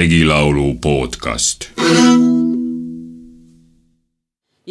regilaulu podcast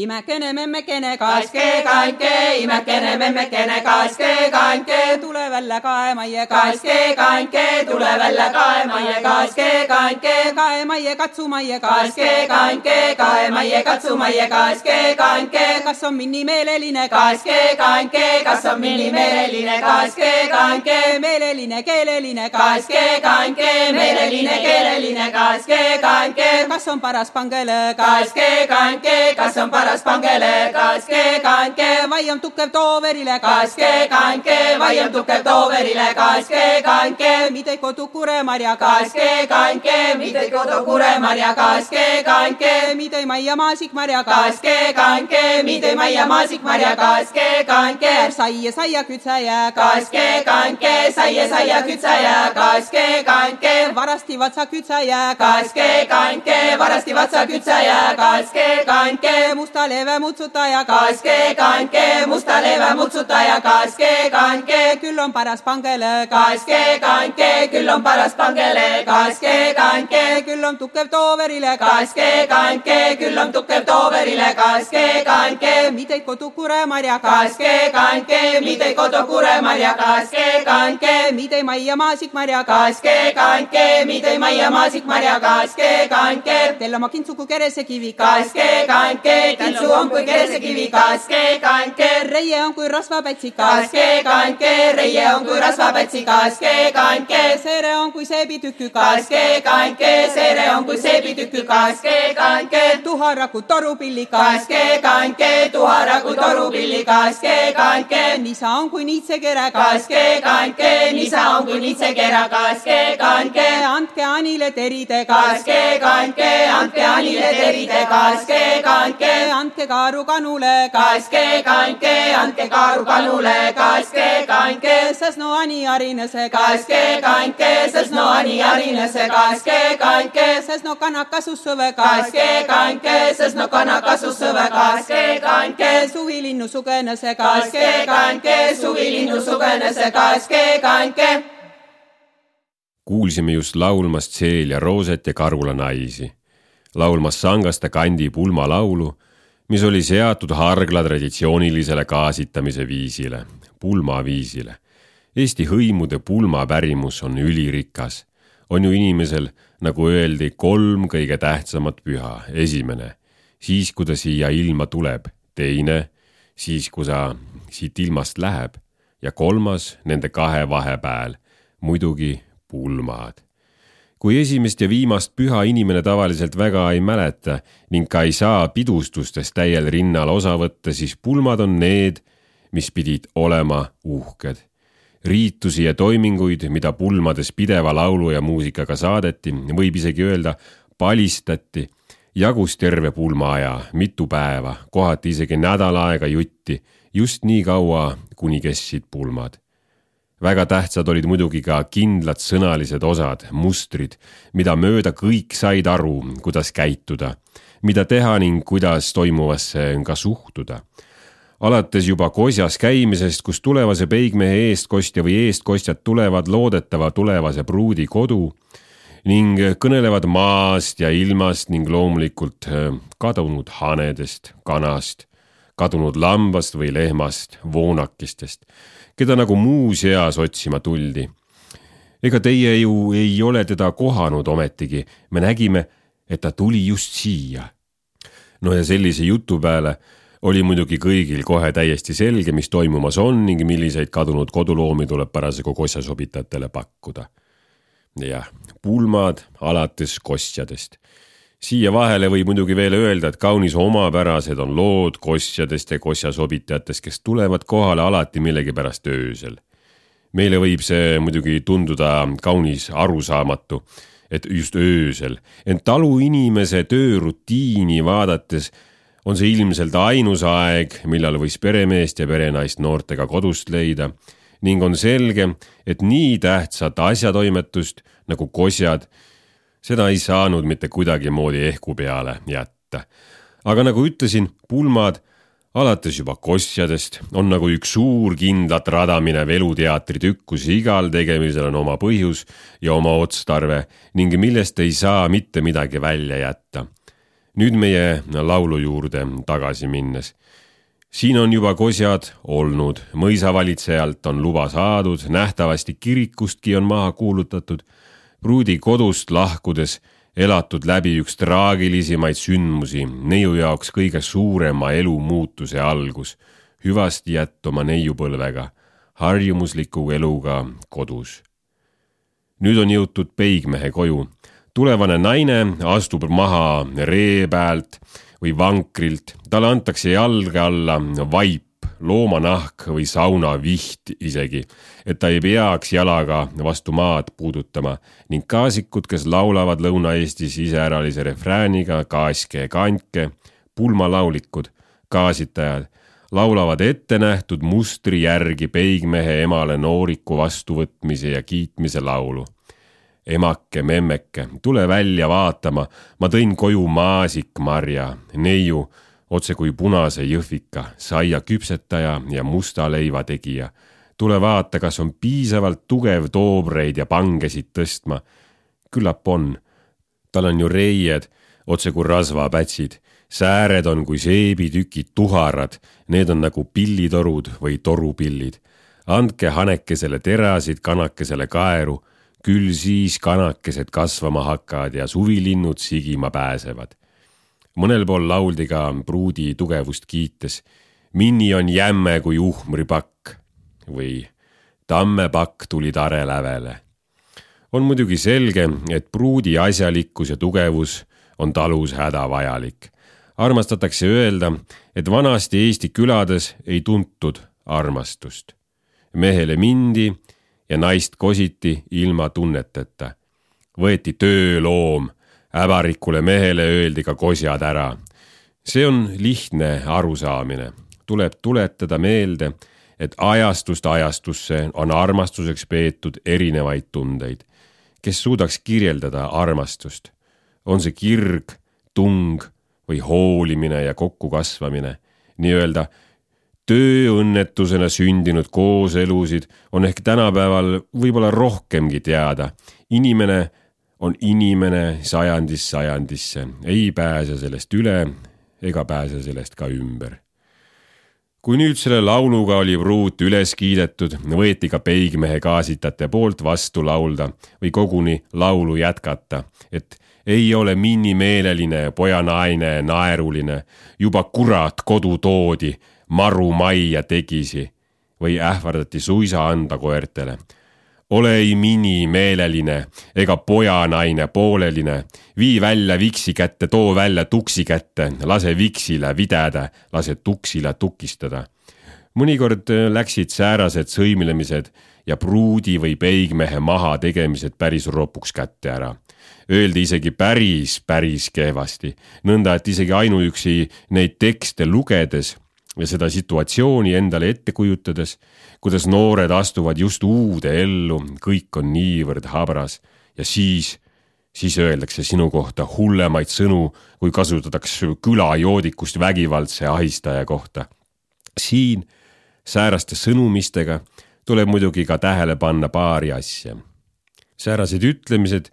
imekene memmekene kaske kanke, imekene memmekene kaske kanke, tule välja kaemaie kaske kanke, tule välja kaemaie kaske kanke, kaemaie katsumaie kaske kanke, kaemaie katsumaie kaske kanke, kas on minimeeleline? Kaske kanke, kas on minimeeleline? Kaske kanke, meeleline keeleline? Kaske kanke, meeleline keeleline. Kaske kanke, kas on paras pangele? Kaske kanke, kas on paras paras pangele, kaske kandke, vaiem tukev tooverile, kaske kandke, vaiem tukev tooverile, kaske kandke, mitte kodu kuremarja, kaske kandke, mitte kodu kuremarja, kaske kandke, mitte maia maasikmarja, kaske kandke, mitte maia maasikmarja, kaske kandke, saia saia kütseja, kaske kandke, saia saia kütseja, kaske kandke, varasti vatsa kütseja, kaske kandke, varasti vatsa kütseja, kaske kandke, musta musta leve mutsutaja, kaske kandke, musta leve mutsutaja, kaske kandke, küll on paras pangele, kaske kandke, küll on paras pangele, kaske kandke, küll on tugev tooverile, kaske kandke, küll on tugev tooverile, kaske kandke, mitte kodu kuremarja, kaske kandke, mitte kodu kuremarja, kaske kandke, mitte maia maasikmarja, kaske kandke, mitte maia maasikmarja, kaske kandke, teil oma kintsuku keresekivi, kaske kandke, kintsu on kui keresekivi, kaske kandke, reie on kui rasvapätsi, kaske kandke, reie on kui rasvapätsi, kaske kandke, seere on kui seebitükk, kaske kandke, seere on kui seebitükk, kaske kandke, tuharaku torupilli, kaske kandke, tuharaku torupilli, kaske kandke, nisa on kui niitsekere, kaske kandke, nisa on kui niitsekere, kaske kandke, andke Anile teride, kaske kandke, andke Anile teride, kaske kandke, andke kaaru kanule, kaske kandke, andke kaaru kanule, kaske kandke, sest no ani harinese, kaske kandke, sest no ani harinese, kaske kandke, sest no kanakasusõve, kaske kandke, sest no kanakasusõve, kaske kandke, suvilinnu sugenese, kaske kandke, suvilinnu sugenese, kaske kandke. Kuulsime just laulmas Celia Rooset ja Karula naisi, laulmas Sangaste kandi pulmalaulu mis oli seatud hargla traditsioonilisele gaasitamise viisile, pulmaviisile. Eesti hõimude pulmapärimus on ülirikas. on ju inimesel, nagu öeldi, kolm kõige tähtsamat püha. esimene, siis kui ta siia ilma tuleb, teine, siis kui ta siit ilmast läheb ja kolmas nende kahe vahepeal, muidugi pulmad kui esimest ja viimast püha inimene tavaliselt väga ei mäleta ning ka ei saa pidustustest täiel rinnal osa võtta, siis pulmad on need, mis pidid olema uhked. riitusi ja toiminguid, mida pulmades pideva laulu ja muusikaga saadeti, võib isegi öelda, palistati, jagus terve pulmaaja, mitu päeva, kohati isegi nädal aega jutti, just nii kaua, kuni kestsid pulmad väga tähtsad olid muidugi ka kindlad sõnalised osad, mustrid, mida mööda kõik said aru, kuidas käituda, mida teha ning kuidas toimuvasse ka suhtuda. alates juba kosjas käimisest, kus tulevase peigmehe eestkostja või eestkostjad tulevad loodetava tulevase pruudi kodu ning kõnelevad maast ja ilmast ning loomulikult äh, kadunud hanedest, kanast, kadunud lambast või lehmast, voonakistest keda nagu muuseas otsima tuldi. ega teie ju ei ole teda kohanud ometigi, me nägime, et ta tuli just siia. no ja sellise jutu peale oli muidugi kõigil kohe täiesti selge, mis toimumas on ning milliseid kadunud koduloomi tuleb parasjagu kosjasobitajatele pakkuda. jah, pulmad alates kostjadest siia vahele võib muidugi veel öelda, et kaunis omapärased on lood kosjadest ja kosjasobitajatest, kes tulevad kohale alati millegipärast öösel. meile võib see muidugi tunduda kaunis arusaamatu, et just öösel, ent taluinimese töörutiini vaadates on see ilmselt ainus aeg, millal võis peremeest ja perenaist noortega kodust leida ning on selge, et nii tähtsat asjatoimetust nagu kosjad seda ei saanud mitte kuidagimoodi ehku peale jätta. aga nagu ütlesin, pulmad alates juba kostjadest on nagu üks suur kindlat rada minev eluteatri tükk, kus igal tegemisel on oma põhjus ja oma otstarve ning millest ei saa mitte midagi välja jätta. nüüd meie laulu juurde tagasi minnes. siin on juba kosjad olnud, mõisavalitsejalt on luba saadud, nähtavasti kirikustki on maha kuulutatud. Pruudi kodust lahkudes elatud läbi üks traagilisemaid sündmusi, neiu jaoks kõige suurema elumuutuse algus, hüvasti jättuma neiupõlvega, harjumusliku eluga kodus. nüüd on jõutud peigmehe koju. tulevane naine astub maha ree pealt või vankrilt, talle antakse jalge alla vaip, loomanahk või saunaviht isegi, et ta ei peaks jalaga vastu maad puudutama ning kaasikud, kes laulavad Lõuna-Eestis iseäralise refrääniga kaaske kantke, pulmalaulikud, kaasitajad laulavad ettenähtud mustri järgi peigmehe emale nooriku vastuvõtmise ja kiitmise laulu. emake, memmeke, tule välja vaatama, ma tõin koju maasikmarja, neiu otse kui punase jõhvika, saia küpsetaja ja musta leiva tegija. tule vaata, kas on piisavalt tugev toobreid ja pangesid tõstma. küllap on. tal on ju reied, otse kui rasvapätsid, sääred on kui seebitükid tuharad, need on nagu pillitorud või torupillid. andke hanekesele terasid, kanakesele kaeru, küll siis kanakesed kasvama hakkavad ja suvilinnud sigima pääsevad mõnel pool lauldi ka pruudi tugevust kiites. Minni on jämme kui uhmripakk või tammepakk tuli tare lävele. on muidugi selge, et pruudi asjalikkus ja tugevus on talus hädavajalik. armastatakse öelda, et vanasti Eesti külades ei tuntud armastust. mehele mindi ja naist kositi ilma tunneteta. võeti tööloom äbarikule mehele öeldi ka kosjad ära. see on lihtne arusaamine, tuleb tuletada meelde, et ajastust ajastusse on armastuseks peetud erinevaid tundeid. kes suudaks kirjeldada armastust, on see kirg, tung või hoolimine ja kokkukasvamine, nii-öelda tööõnnetusena sündinud kooselusid on ehk tänapäeval võib-olla rohkemgi teada. inimene on inimene sajandist sajandisse, ei pääse sellest üle ega pääse sellest ka ümber. kui nüüd selle lauluga oli pruut üles kiidetud, võeti ka peigmehe kaasitajate poolt vastu laulda või koguni laulu jätkata, et ei ole minimeeleline pojanaine naeruline, juba kurat kodu toodi, maru majja tegisi või ähvardati suisa anda koertele ole ei mini meeleline ega pojanaine pooleline, vii välja viksi kätte, too välja tuksi kätte, lase viksile videda, lase tuksile tukistada. mõnikord läksid säärased sõimlemised ja pruudi või peigmehe maha tegemised päris ropuks kätte ära. Öeldi isegi päris, päris kehvasti, nõnda et isegi ainuüksi neid tekste lugedes ja seda situatsiooni endale ette kujutades, kuidas noored astuvad just uude ellu, kõik on niivõrd habras ja siis, siis öeldakse sinu kohta hullemaid sõnu, kui kasutatakse külajoodikust vägivaldse ahistaja kohta. siin sääraste sõnumistega tuleb muidugi ka tähele panna paari asja. säärased ütlemised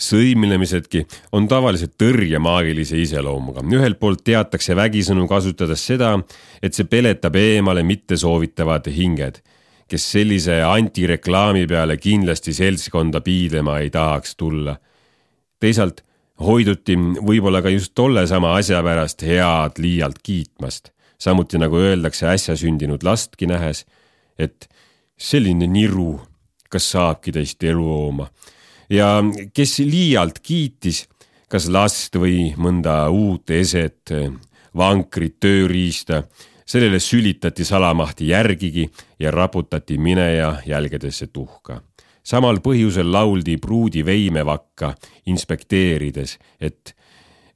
sõimlemisedki on tavaliselt tõrjemaagilise iseloomuga. ühelt poolt teatakse vägisõnu kasutades seda, et see peletab eemale mittesoovitavad hinged, kes sellise antireklaami peale kindlasti seltskonda piidlema ei tahaks tulla. teisalt hoiduti võib-olla ka just tolle sama asja pärast head liialt kiitmast, samuti nagu öeldakse äsja sündinud lastki nähes, et selline niru, kas saabki teist elulooma ja kes liialt kiitis kas last või mõnda uut eset, vankrit, tööriista, sellele sülitati salamahti järgigi ja raputati mineja jälgedesse tuhka. samal põhjusel lauldi pruudi veimevakka inspekteerides, et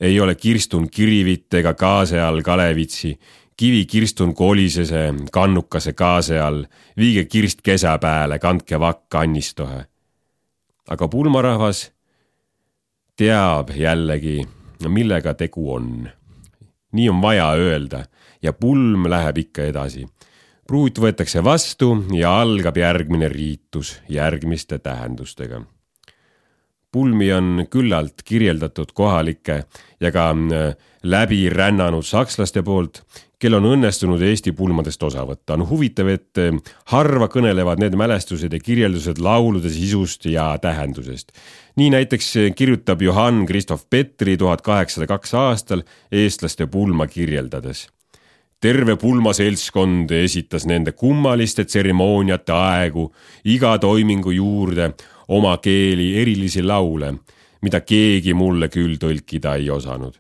ei ole kirstun kirivit ega kaase all Kalevitsi, kivi kirstun kolisese kannukase kaase all, viige kirst kesa pääle, kandke vakk annistohe aga pulmarahvas teab jällegi, millega tegu on. nii on vaja öelda ja pulm läheb ikka edasi. pruut võetakse vastu ja algab järgmine riitus järgmiste tähendustega. pulmi on küllalt kirjeldatud kohalike ja ka äh, läbi rännanud sakslaste poolt kel on õnnestunud Eesti pulmadest osa võtta. on huvitav, et eh, harva kõnelevad need mälestused ja kirjeldused laulude sisust ja tähendusest. nii näiteks eh, kirjutab Johann Christoph Petri tuhat kaheksasada kaks aastal eestlaste pulma kirjeldades terve pulmaseltskond esitas nende kummaliste tseremooniate aegu iga toimingu juurde oma keeli erilisi laule, mida keegi mulle küll tõlkida ei osanud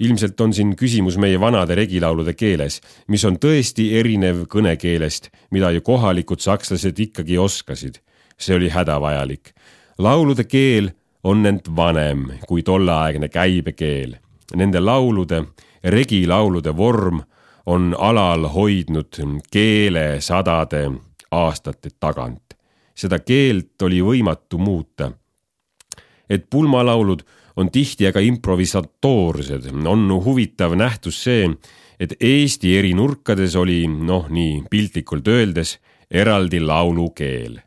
ilmselt on siin küsimus meie vanade regilaulude keeles, mis on tõesti erinev kõnekeelest, mida ju kohalikud sakslased ikkagi oskasid. see oli hädavajalik. laulude keel on ent vanem kui tolleaegne käibekeel. Nende laulude, regilaulude vorm on alal hoidnud keele sadade aastate tagant. seda keelt oli võimatu muuta. Et pulmalaulud on tihti aga improvisatoorsed. on huvitav nähtus see, et Eesti eri nurkades oli, noh, nii piltlikult öeldes, eraldi laulukeel.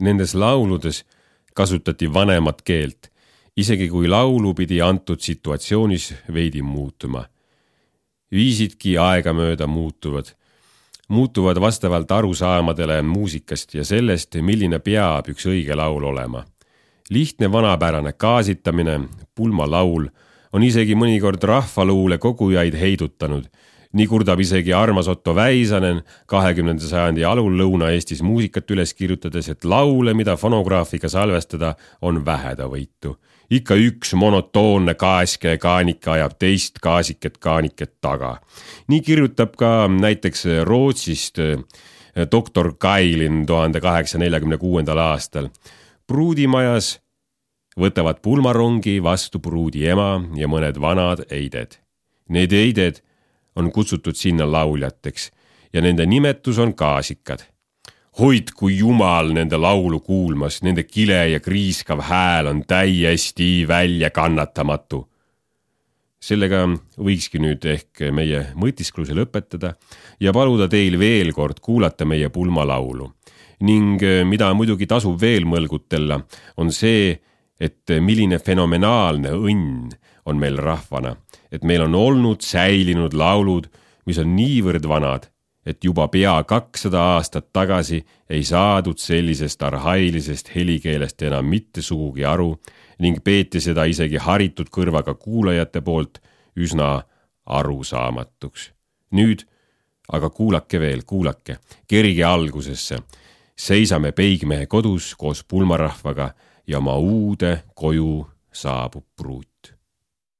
Nendes lauludes kasutati vanemat keelt, isegi kui laulu pidi antud situatsioonis veidi muutuma. viisidki aegamööda muutuvad, muutuvad vastavalt arusaamadele muusikast ja sellest, milline peab üks õige laul olema lihtne vanapärane gaasitamine, pulmalaul on isegi mõnikord rahvaluule kogujaid heidutanud. nii kurdab isegi armas Otto Väisanen kahekümnenda sajandi alul Lõuna-Eestis muusikat üles kirjutades, et laule, mida fonograafiga salvestada, on vähedavõitu. ikka üks monotoonne kaeske kaanika ajab teist kaasiket kaaniket taga. nii kirjutab ka näiteks Rootsist eh, doktor Kailin tuhande kaheksasaja neljakümne kuuendal aastal pruudimajas võtavad pulmarongi vastu pruudi ema ja mõned vanad eided. Need eided on kutsutud sinna lauljateks ja nende nimetus on kaasikad. hoidku jumal nende laulu kuulmas, nende kile ja kriiskav hääl on täiesti väljakannatamatu. sellega võikski nüüd ehk meie mõtiskluse lõpetada ja paluda teil veel kord kuulata meie pulmalaulu ning eh, mida muidugi tasub veel mõlgutella, on see, et milline fenomenaalne õnn on meil rahvana, et meil on olnud säilinud laulud, mis on niivõrd vanad, et juba pea kakssada aastat tagasi ei saadud sellisest arhailisest helikeelest enam mitte sugugi aru ning peeti seda isegi haritud kõrvaga kuulajate poolt üsna arusaamatuks. nüüd aga kuulake veel, kuulake, kerige algusesse seisame Peigmehe kodus koos pulmarahvaga ja oma uude koju saabub pruut